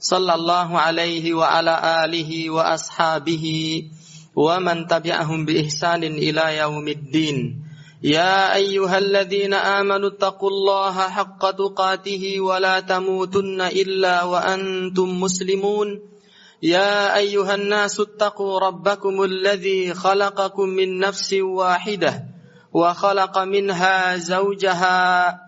صلى الله عليه وعلى آله وأصحابه ومن تبعهم بإحسان إلى يوم الدين. يا أيها الذين آمنوا اتقوا الله حق تقاته ولا تموتن إلا وأنتم مسلمون. يا أيها الناس اتقوا ربكم الذي خلقكم من نفس واحدة وخلق منها زوجها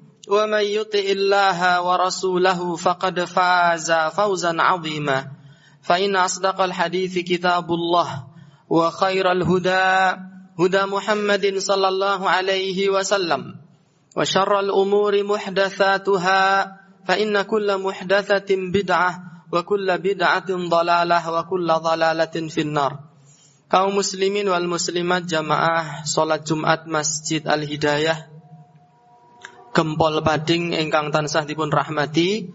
ومن يطع الله ورسوله فقد فاز فوزا عظيما فإن أصدق الحديث كتاب الله وخير الهدى هدى محمد صلى الله عليه وسلم وشر الأمور محدثاتها فإن كل محدثة بدعة وكل بدعة ضلالة وكل ضلالة في النار kaum muslimin wal muslimat jamaah salat Jumat Masjid Al Hidayah Gempol Bading ingkang tansah dipun rahmati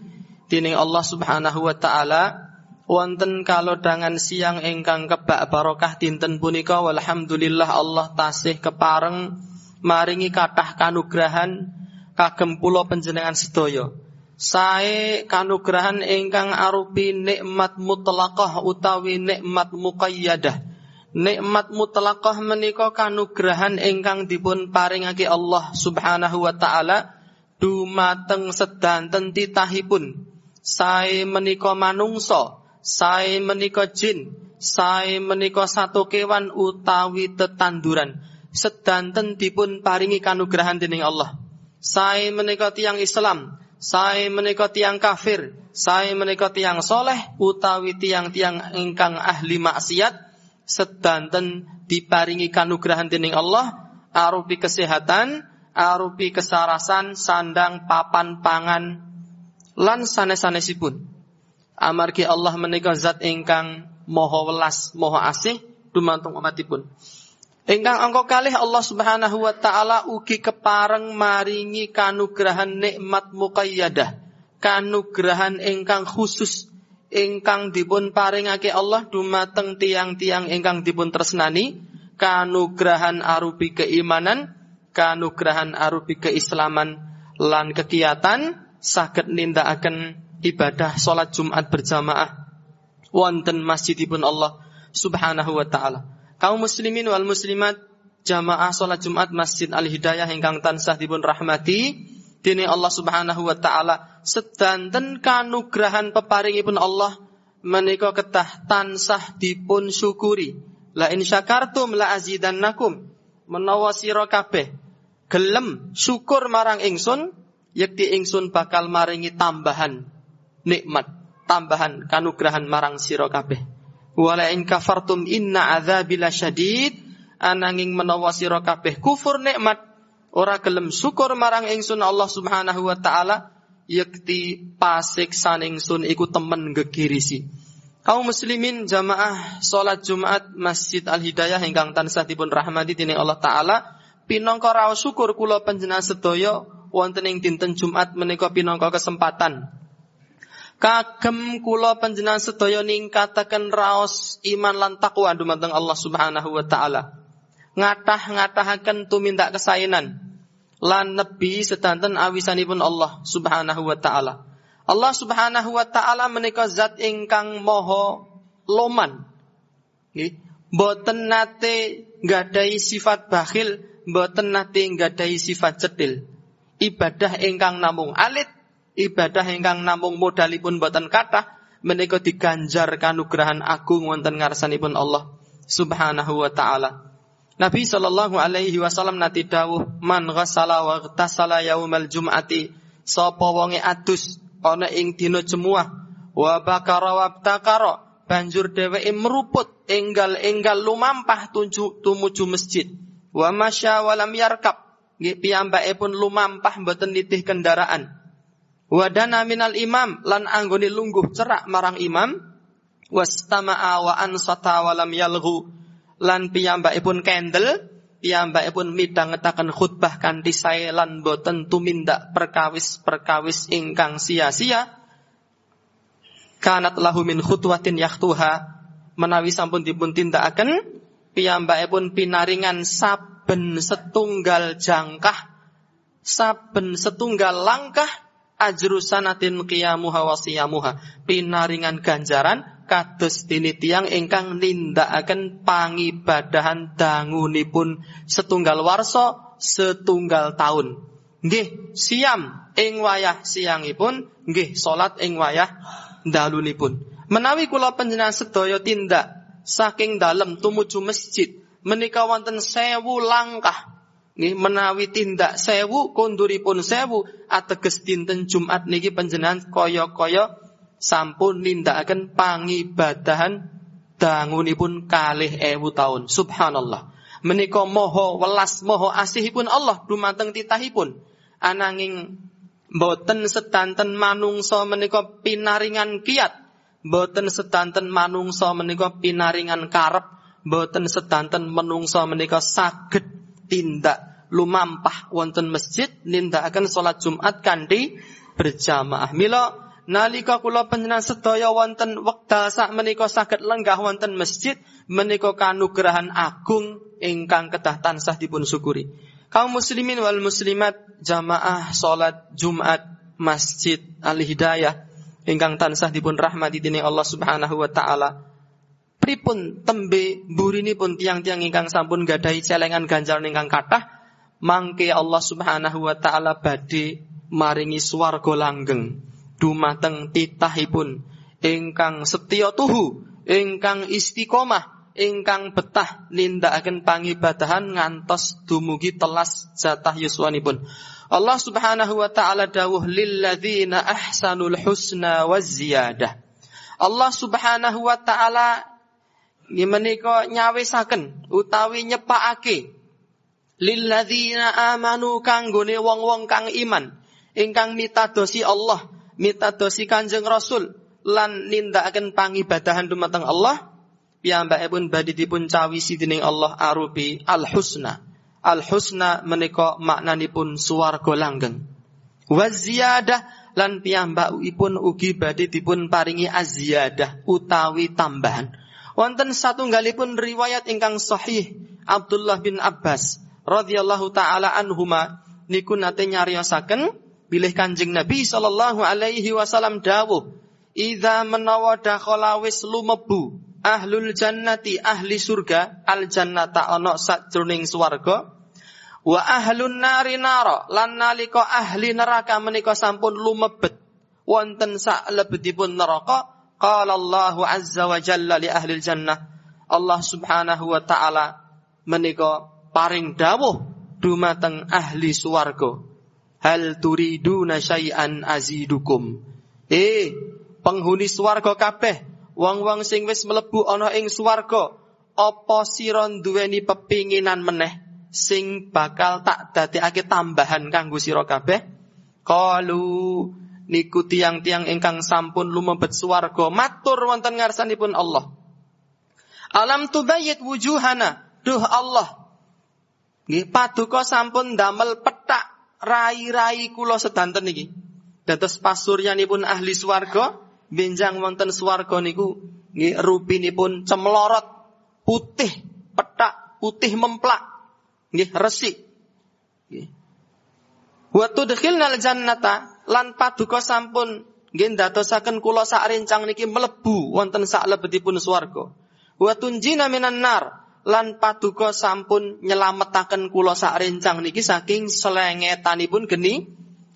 dening Allah Subhanahu wa taala wonten kalodangan siang ingkang kebak barokah dinten punika walhamdulillah Allah tasih kepareng maringi kathah kanugrahan kagem kula panjenengan sedaya. Sae kanugrahan ingkang arupi nikmat mutlaqah utawi nikmat muqayyadah Nikmat mutlaqah menika kanugrahan ingkang dipun paringake Allah Subhanahu wa taala dumateng sedanten titahipun. Sae menika manungsa, sae menika jin, sae menika satu kewan utawi tetanduran. Sedanten dipun paringi kanugrahan dening Allah. Sae menika tiang Islam, sae menika tiang kafir, sae menika tiang soleh utawi tiang-tiang ingkang ahli maksiat sedanten diparingi kanugrahan dening Allah arupi kesehatan, arupi kesarasan, sandang, papan, pangan lan sanes-sanesipun. Amargi Allah menika zat ingkang moho welas, moho asih dumantung umatipun. Ingkang angka kalih Allah Subhanahu wa taala ugi kepareng maringi kanugrahan nikmat muqayyadah, kanugrahan ingkang khusus ingkang dipun paringake Allah dumateng tiang-tiang ingkang dipun tresnani kanugrahan arupi keimanan kanugrahan arupi keislaman lan kegiatan saged nindakaken ibadah salat Jumat berjamaah wonten masjidipun Allah Subhanahu wa taala. Kaum muslimin wal muslimat jamaah salat Jumat Masjid Al Hidayah ingkang tansah dipun rahmati Dini Allah Subhanahu wa taala sedanten kanugrahan peparingipun Allah menika ketah tansah dipun syukuri. La in syakartum la azidannakum. Menawa sira kabeh gelem syukur marang ingsun, yakti ingsun bakal maringi tambahan nikmat, tambahan kanugrahan marang sira kabeh. Wala in kafartum inna adzabi lasyadid. Ananging menawa sira kufur nikmat ora gelem syukur marang ingsun Allah Subhanahu wa taala yakti pasik saningsun iku temen gegirisi. Kaum muslimin jamaah salat Jumat Masjid Al Hidayah ingkang tansah dipun rahmati dening Allah taala pinangka raos syukur kula panjenengan sedaya wonten ing dinten Jumat menika pinangka kesempatan kagem kula panjenengan sedaya ningkataken raos iman lan takwa dumateng Allah Subhanahu wa taala. Ngatah-ngatahaken tumindak kesainan lan nebi sedanten awisanipun Allah Subhanahu wa taala. Allah Subhanahu wa taala menika zat ingkang moho loman. Nggih, mboten nate nggadahi sifat bakhil, mboten nate nggadahi sifat cetil. Ibadah ingkang namung alit, ibadah ingkang namung modalipun mboten kathah menika diganjar kanugrahan agung wonten ngarsanipun Allah Subhanahu wa taala. Nabi sallallahu alaihi wasallam nati dawuh man ghassala wa ghtasala yaumal jum'ati sapa wonge adus ana ing dina jemuah wa bakara wa takara banjur dheweke meruput enggal-enggal lumampah tunju tumuju masjid. Wa masya walam yarkab nggih piyambake pun lumampah mboten nitih kendaraan. Wadana minal imam lan anggone lungguh cerak marang imam. Wastama'a wa ansata wa lam yalghu lan piyambakipun kendel piyambakipun midhangetaken khutbah kanthi sae lan boten tumindak perkawis-perkawis ingkang sia-sia kanat lahu min khutwatin yaktuha menawi sampun dipun tindakaken piyambakipun pinaringan saben setunggal jangkah saben setunggal langkah ajru sanatin qiyamuha. Pinaringan ganjaran kados dini tiang ingkang nindakaken pangibadahan dangunipun setunggal warso setunggal tahun. Nggih, siam ing wayah siangipun, nggih salat ing wayah dalunipun. Menawi kula panjenengan sedaya tindak saking dalem tumuju masjid menika wonten sewu langkah Nih menawi tindak sewu konduripun sewu ateges dinten Jumat niki panjenengan kaya-kaya sampun nindakaken pangibadahan dangunipun kalih ewu tahun. Subhanallah. Menika moho welas moho asihipun Allah dumateng titahipun. Ananging boten sedanten manungsa menika pinaringan kiat. Boten sedanten manungsa menika pinaringan karep. Boten sedanten menungsa menika saged tindak lumampah wonten masjid nindakaken salat Jumat kanthi berjamaah. Mila nalika kula panjenengan sedaya wonten wekdal sak menika saged lenggah wonten masjid menika kanugrahan agung ingkang kedah tansah dipun syukuri. Kaum muslimin wal muslimat jamaah salat Jumat Masjid Al Hidayah ingkang tansah dipun rahmati dening Allah Subhanahu wa taala pripun tembe pun tiang-tiang ingkang sampun gadahi celengan ganjaran ingkang kathah mangke Allah Subhanahu wa taala badhe maringi swarga langgeng dumateng titahipun. Ingkang setya tuhu ingkang istiqomah ingkang betah nindakaken pangibadahan ngantos dumugi telas jatah yuswanipun. Allah Subhanahu wa taala dawuh lil ladzina ahsanul husna waz ziyadah. Allah Subhanahu wa taala menika nyawisaken utawi nyepakake lilladzina amanu kanggone wong-wong kang iman ingkang mitadosi Allah mitadosi Kanjeng Rasul lan nindakaken pangibadahan dumateng Allah piyambakipun badhe dipun cawisi dening Allah arupi al husna al husna menika maknanipun swarga langgeng. Wa ziyadah lan piyambakipun ugi badhe dipun paringi aziyadah utawi tambahan. Wonten satunggalipun riwayat ingkang sahih Abdullah bin Abbas radhiyallahu taala anhuma niku nate nyariosaken bilih Kanjeng Nabi sallallahu alaihi wasallam dawuh Idza menawa dakhala wis lumebu ahlul jannati ahli surga al jannata ana sajroning swarga wa ahlun nari nara lan nalika ahli neraka menika sampun lumebet wonten sak lebetipun neraka Qala Allah azza wa jalla li ahli jannah. Allah subhanahu wa ta'ala menika paring dawuh dumateng ahli swarga. Hal turiduna syai'an azidukum. Eh, penghuni swarga kabeh, wong-wong sing wis mlebu ana ing swarga, apa sira duweni pepinginan meneh sing bakal tak dadekake tambahan kanggo sira kabeh? Qalu niku tiang-tiang ingkang sampun lumebet swarga matur wonten ngarsanipun Allah. Alam tubayyit wujuhana, duh Allah. Nggih paduka sampun damel petak rai-rai kula sedanten niki. Dados pasuryanipun ahli swarga benjang wonten swarga niku nggih rupinipun cemlorot putih petak putih memplak nggih resik. Nggih. Wa tudkhilnal jannata lan paduka sampun nggih ndadosaken kula sak rencang niki mlebu wonten sak lebetipun swarga. Wa tunjina minan nar lan paduka sampun nyelametaken kula sak rencang niki saking selengetanipun geni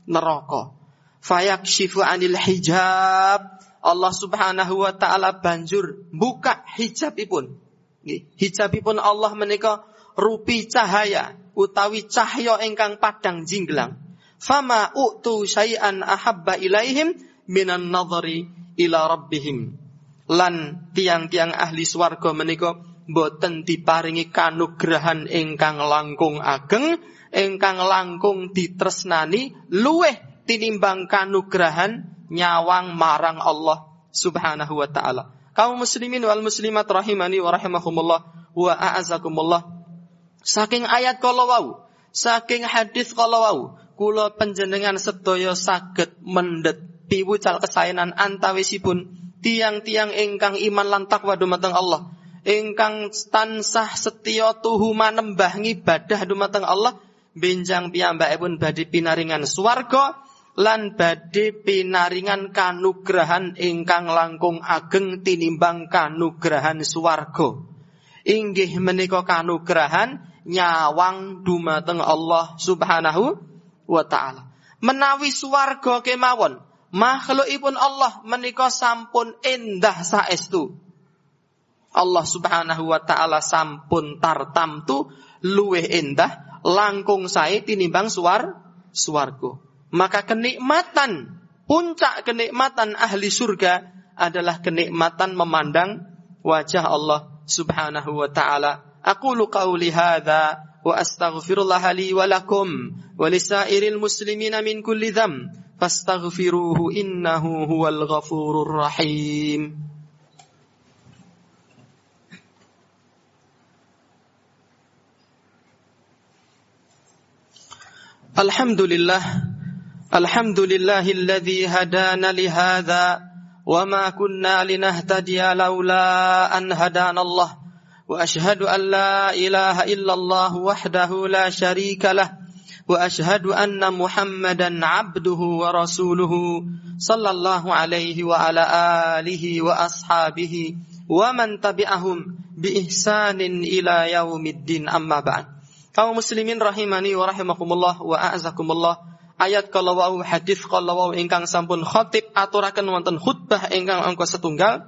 neraka. Fayakshifu anil hijab Allah Subhanahu wa taala banjur buka hijabipun. Hijabipun Allah menika rupi cahaya utawi cahya ingkang padang jinglang fama utu syai'an ahabba ilaihim minan nadhari ila rabbihim lan tiang-tiang ahli swarga menika boten diparingi kanugrahan ingkang langkung ageng ingkang langkung ditresnani luweh tinimbang kanugrahan nyawang marang Allah Subhanahu wa taala. Kaum muslimin wal muslimat rahimani wa rahimakumullah wa a'azakumullah. Saking ayat kala wau, saking hadis kala wau, kula panjenengan sedaya saged mendhet piwucal kesaenan antawisipun tiang-tiang ingkang iman lan takwa dumateng Allah ingkang tansah setya tuhu manembah ngibadah dumateng Allah benjang piyambakipun badhe pinaringan swarga lan badhe pinaringan kanugrahan ingkang langkung ageng tinimbang kanugrahan swarga. Inggih menika kanugrahan nyawang dumateng Allah Subhanahu wa taala. Menawi swarga kemawon makhlukipun Allah menika sampun endah saestu Allah Subhanahu wa taala sampun tartamtu luweh endah langkung sae tinimbang suar suwargo. Maka kenikmatan puncak kenikmatan ahli surga adalah kenikmatan memandang wajah Allah Subhanahu wa taala. Aqulu qawli hadza wa astaghfirullah li wa lakum wa lisairil muslimina min kulli dzam fastaghfiruhu innahu huwal ghafurur rahim. Alhamdulillah. Alhamdulillahilladzi hadana lihada wa ma kunna linahtadiya an hadana Allah. Wa ashhadu an la illallah wahdahu la wa ashhadu anna Muhammadan abduhu wa sallallahu alaihi wa ala wa ashabihi wa man tabi'ahum bi ihsanin ila amma Kaum muslimin rahimani wa rahimakumullah wa a'azakumullah. Ayat kalau wau hadis kalau wau ingkang sampun khotib aturaken wonten khutbah ingkang angka setunggal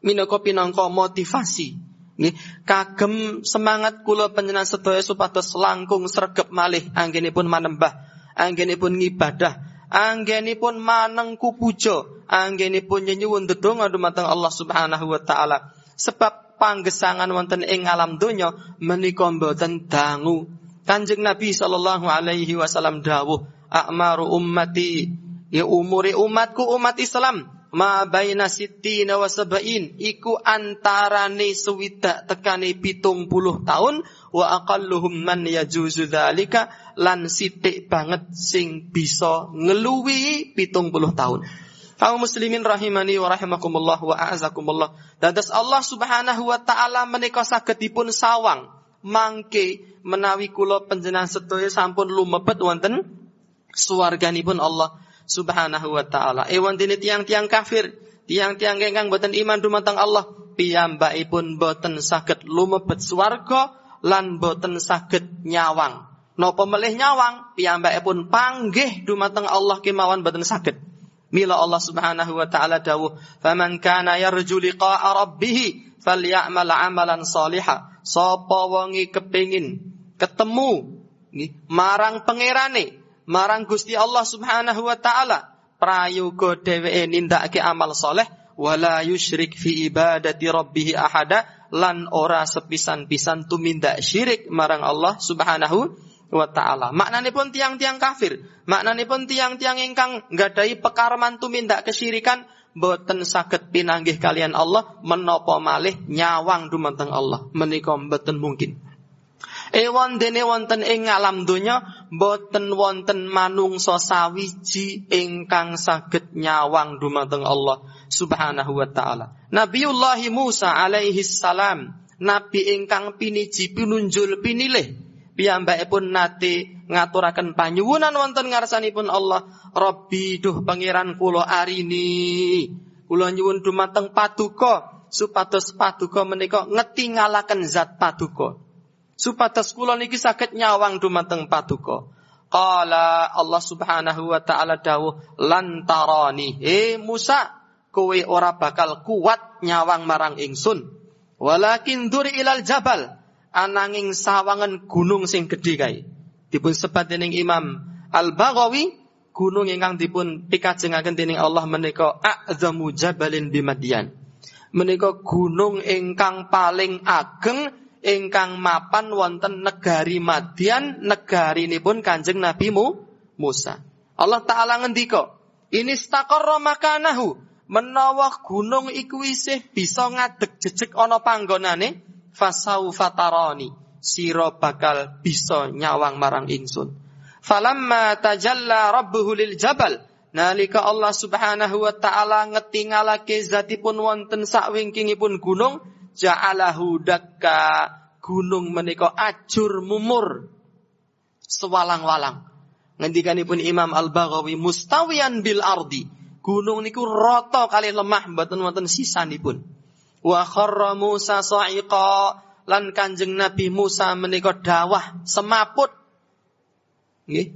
minangka pinangka motivasi nggih kagem semangat kula panjenengan sedaya supados langkung sregep malih anggenipun manembah anggenipun ngibadah anggenipun manengku puja anggenipun nyenyuwun ndedonga dumateng Allah Subhanahu wa taala sebab panggesangan wonten ing alam donya menika mboten dangu. Kanjeng Nabi sallallahu alaihi wasallam dawuh, "A'maru ummati" ya umuri umatku umat Islam ma baina sittina wa sab'in iku antarane swidak tekane pitung puluh tahun wa aqalluhum man yajuzu dzalika lan sithik banget sing bisa ngeluwi pitung puluh tahun. Kaum muslimin rahimani wa rahimakumullah wa a'azakumullah. Dados Allah Subhanahu wa taala menika saged dipun sawang mangke menawi kula panjenengan sedaya sampun lumebet wonten swarganipun Allah Subhanahu wa taala. Ewan dene tiang-tiang kafir, tiang-tiang ingkang boten iman dumateng Allah, piyambakipun boten saged lumebet swarga lan boten saged nyawang. Napa melih nyawang, piyambakipun panggih dumateng Allah kemawon boten saged. Mila Allah Subhanahu wa taala dawuh, "Faman kana yarju liqa'a rabbih falyamal 'amalan shaliha." Sapa wonge kepengin ketemu nggih marang pangerane, marang Gusti Allah Subhanahu wa taala, prayoga dheweke nindakake amal soleh wala yusyrik fi ibadati rabbih ahada lan ora sepisan-pisan tumindak syirik marang Allah Subhanahu wa taala. pun tiang-tiang kafir, pun tiang-tiang ingkang nggadahi pekarman tumindak kesyirikan boten saged pinanggih kalian Allah menapa malih nyawang dumateng Allah menika boten mungkin. Ewan dene wonten ing alam donya boten wonten manungsa sawiji ingkang saged nyawang dumateng Allah Subhanahu wa taala. Nabiullah Musa alaihi salam nabi ingkang piniji pinunjul pinilih pun nate ngaturaken panyuwunan wonten ngarsanipun Allah Rabbi duh pangeran kula arini. Kula nyuwun dumateng paduka supados paduka menika ngetingalaken zat paduka. Supados kula niki saged nyawang dumateng paduka. Qala Allah Subhanahu wa taala dawuh lantarani he Musa kowe ora bakal kuat nyawang marang ingsun. Walakin duri ilal jabal ananging sawangan gunung sing gedhe kae. Dipun sebat dening Imam Al-Baghawi gunung ingkang dipun pikajengaken dening Allah menika a'zamu jabalin bimadian. Menika gunung ingkang paling ageng ingkang mapan wonten negari Madian, negarinipun Kanjeng Nabi Musa. Allah taala ngendika, "Ini staqarra makanahu." Menawa gunung iku isih bisa ngadeg jejeg ana panggonane, fasau fatarani sira bakal bisa nyawang marang ingsun. Falamma tajalla rabbuhu lil jabal nalika Allah Subhanahu wa taala ngetingalake zatipun wonten sakwingkingipun gunung ja'alahu dakka gunung menika ajur mumur. Sewalang-walang. Ngendikanipun Imam Al-Baghawi mustawiyan bil ardi. Gunung niku rata kali lemah mboten wonten sisanipun wa kharra Musa sa'iqa. Lan Kanjeng Nabi Musa menika dawah semaput. Nggih.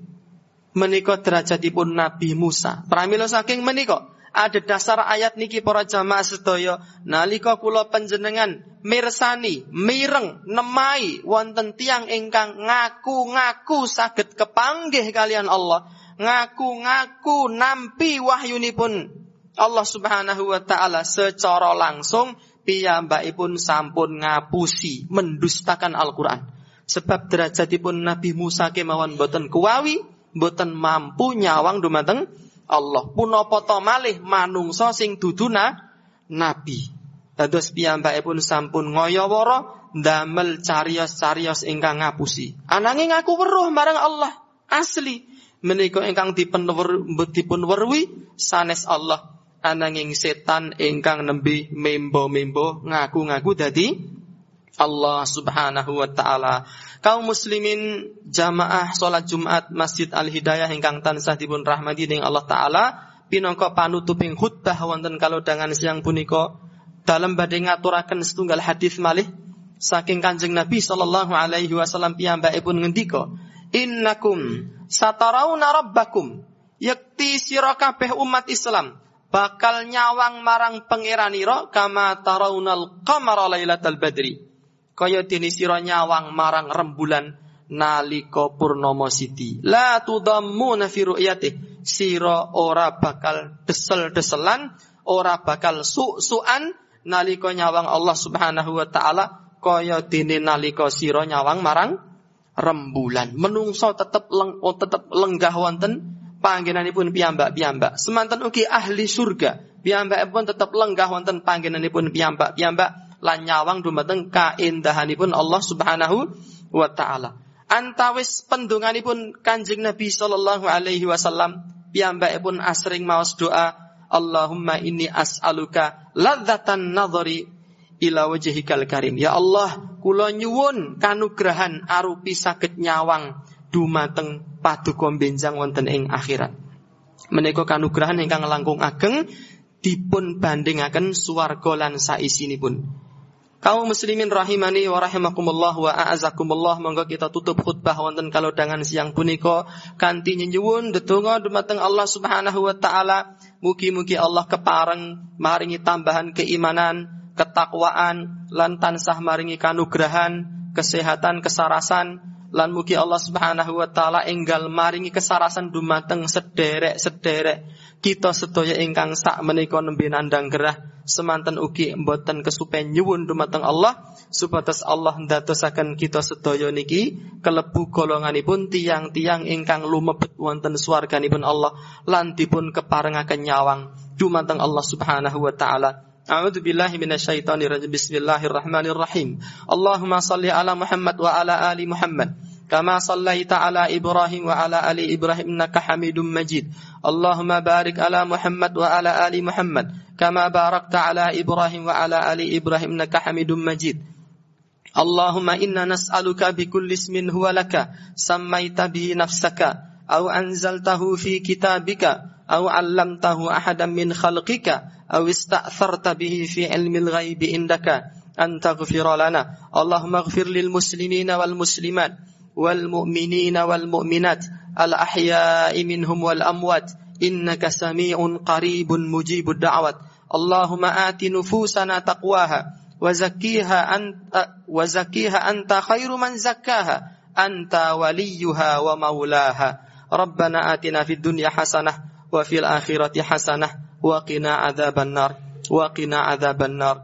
Menika derajatipun Nabi Musa. Pramila saking menika ada dasar ayat niki para jamaah sedaya. Nalika kula panjenengan mirsani mireng nemai wonten tiang ingkang ngaku-ngaku saged kepanggih kalian Allah. Ngaku-ngaku nampi wahyunipun Allah Subhanahu wa taala secara langsung piyambakipun sampun ngapusi mendustakan Al-Qur'an. Sebab derajatipun Nabi Musa kemawon boten kuwawi, boten mampu nyawang dumateng Allah. Punapa to malih manungsa sing duduna nabi. Dados piyambakipun sampun ngoyoworo damel carios-carios ingkang ngapusi. Ananging aku weruh marang Allah asli menika ingkang dipun dipun weruhi sanes Allah ananging setan ingkang nembe membo-membo ngaku-ngaku dadi Allah Subhanahu wa taala. Kaum muslimin jamaah salat Jumat Masjid Al Hidayah ingkang tansah dipun rahmati dening Allah taala pinangka panutuping khutbah wonten kalodhangan siang punika dalam badhe ngaturaken setunggal hadis malih saking Kanjeng Nabi sallallahu alaihi wasallam piyambakipun ngendika innakum satarauna rabbakum yakti sira kabeh umat Islam bakal nyawang marang pangeranira kama taraunal qamara lailatal badri. Kaya dene sira nyawang marang rembulan nalika purnama siti. La tudammuna fi ru'yati sira ora bakal desel-deselan ora bakal su-suan nalika nyawang Allah Subhanahu wa taala. Kaya dene nalika sira nyawang marang rembulan. Menungso tetep leng, oh, tetep lenggah wonten panggenanipun piyambak-piyambak. Semanten ugi ahli surga. Piyambakipun tetap lenggah wonten panggenanipun piyambak-piyambak lan nyawang dumateng kaendahanipun Allah Subhanahu wa taala. Antawis pendunganipun Kanjeng Nabi sallallahu alaihi wasallam piyambakipun asring maos doa Allahumma inni as'aluka ladzatan nadhari ila wajhikal karim. Ya Allah, kula nyuwun kanugrahan arupi saged nyawang dumateng paduka benjang wonten ing akhirat. Menika kanugrahan ingkang langkung ageng dipun bandingaken swarga lan saisinipun. Kaum muslimin rahimani wa rahimakumullah wa a'azakumullah monggo kita tutup khutbah wonten kalodhangan siang punika kanthi nyuwun ndedonga dumateng Allah Subhanahu wa taala mugi-mugi Allah kepareng maringi tambahan keimanan, ketakwaan lan tansah maringi kanugrahan, kesehatan, kesarasan lan mugi Allah Subhanahu wa taala enggal maringi kesarasan dumateng sederek-sederek kita sedaya ingkang sak menika nembe nandang gerah. Semanten ugi mboten kesupen nyuwun dumateng Allah supados Allah ndadosaken kita sedaya niki kelebu golonganipun tiang-tiang ingkang lumebet wonten swarganipun Allah lan dipun keparengaken nyawang. Dumateng Allah Subhanahu wa taala أعوذ بالله من الشيطان الرجيم بسم الله الرحمن الرحيم اللهم صل على محمد وعلى آل محمد كما صليت على إبراهيم وعلى آل إبراهيم إنك حميد مجيد اللهم بارك على محمد وعلى آل محمد كما باركت على إبراهيم وعلى آل إبراهيم إنك حميد مجيد اللهم إنا نسألك بكل اسم هو لك سميت به نفسك أو أنزلته في كتابك au 'allamtahu ahadan min khalqika au ista'tharta bihi fi 'ilmil ghaibi indaka an taghfira lana. Allahumma ighfir lil muslimina wal muslimat wal mu'minina wal mu'minat al ahya'i minhum wal amwat. Innaka sami'un qaribun mujibud da'wat. Allahumma ati nufusana taqwaha wa zakkiha anta wa zakkiha anta khairu man zakkaha anta waliyuha wa maulaha Rabbana atina fid dunya hasanah وفي الآخرة حسنة. وقنا عذاب النار. وقنا عذاب النار.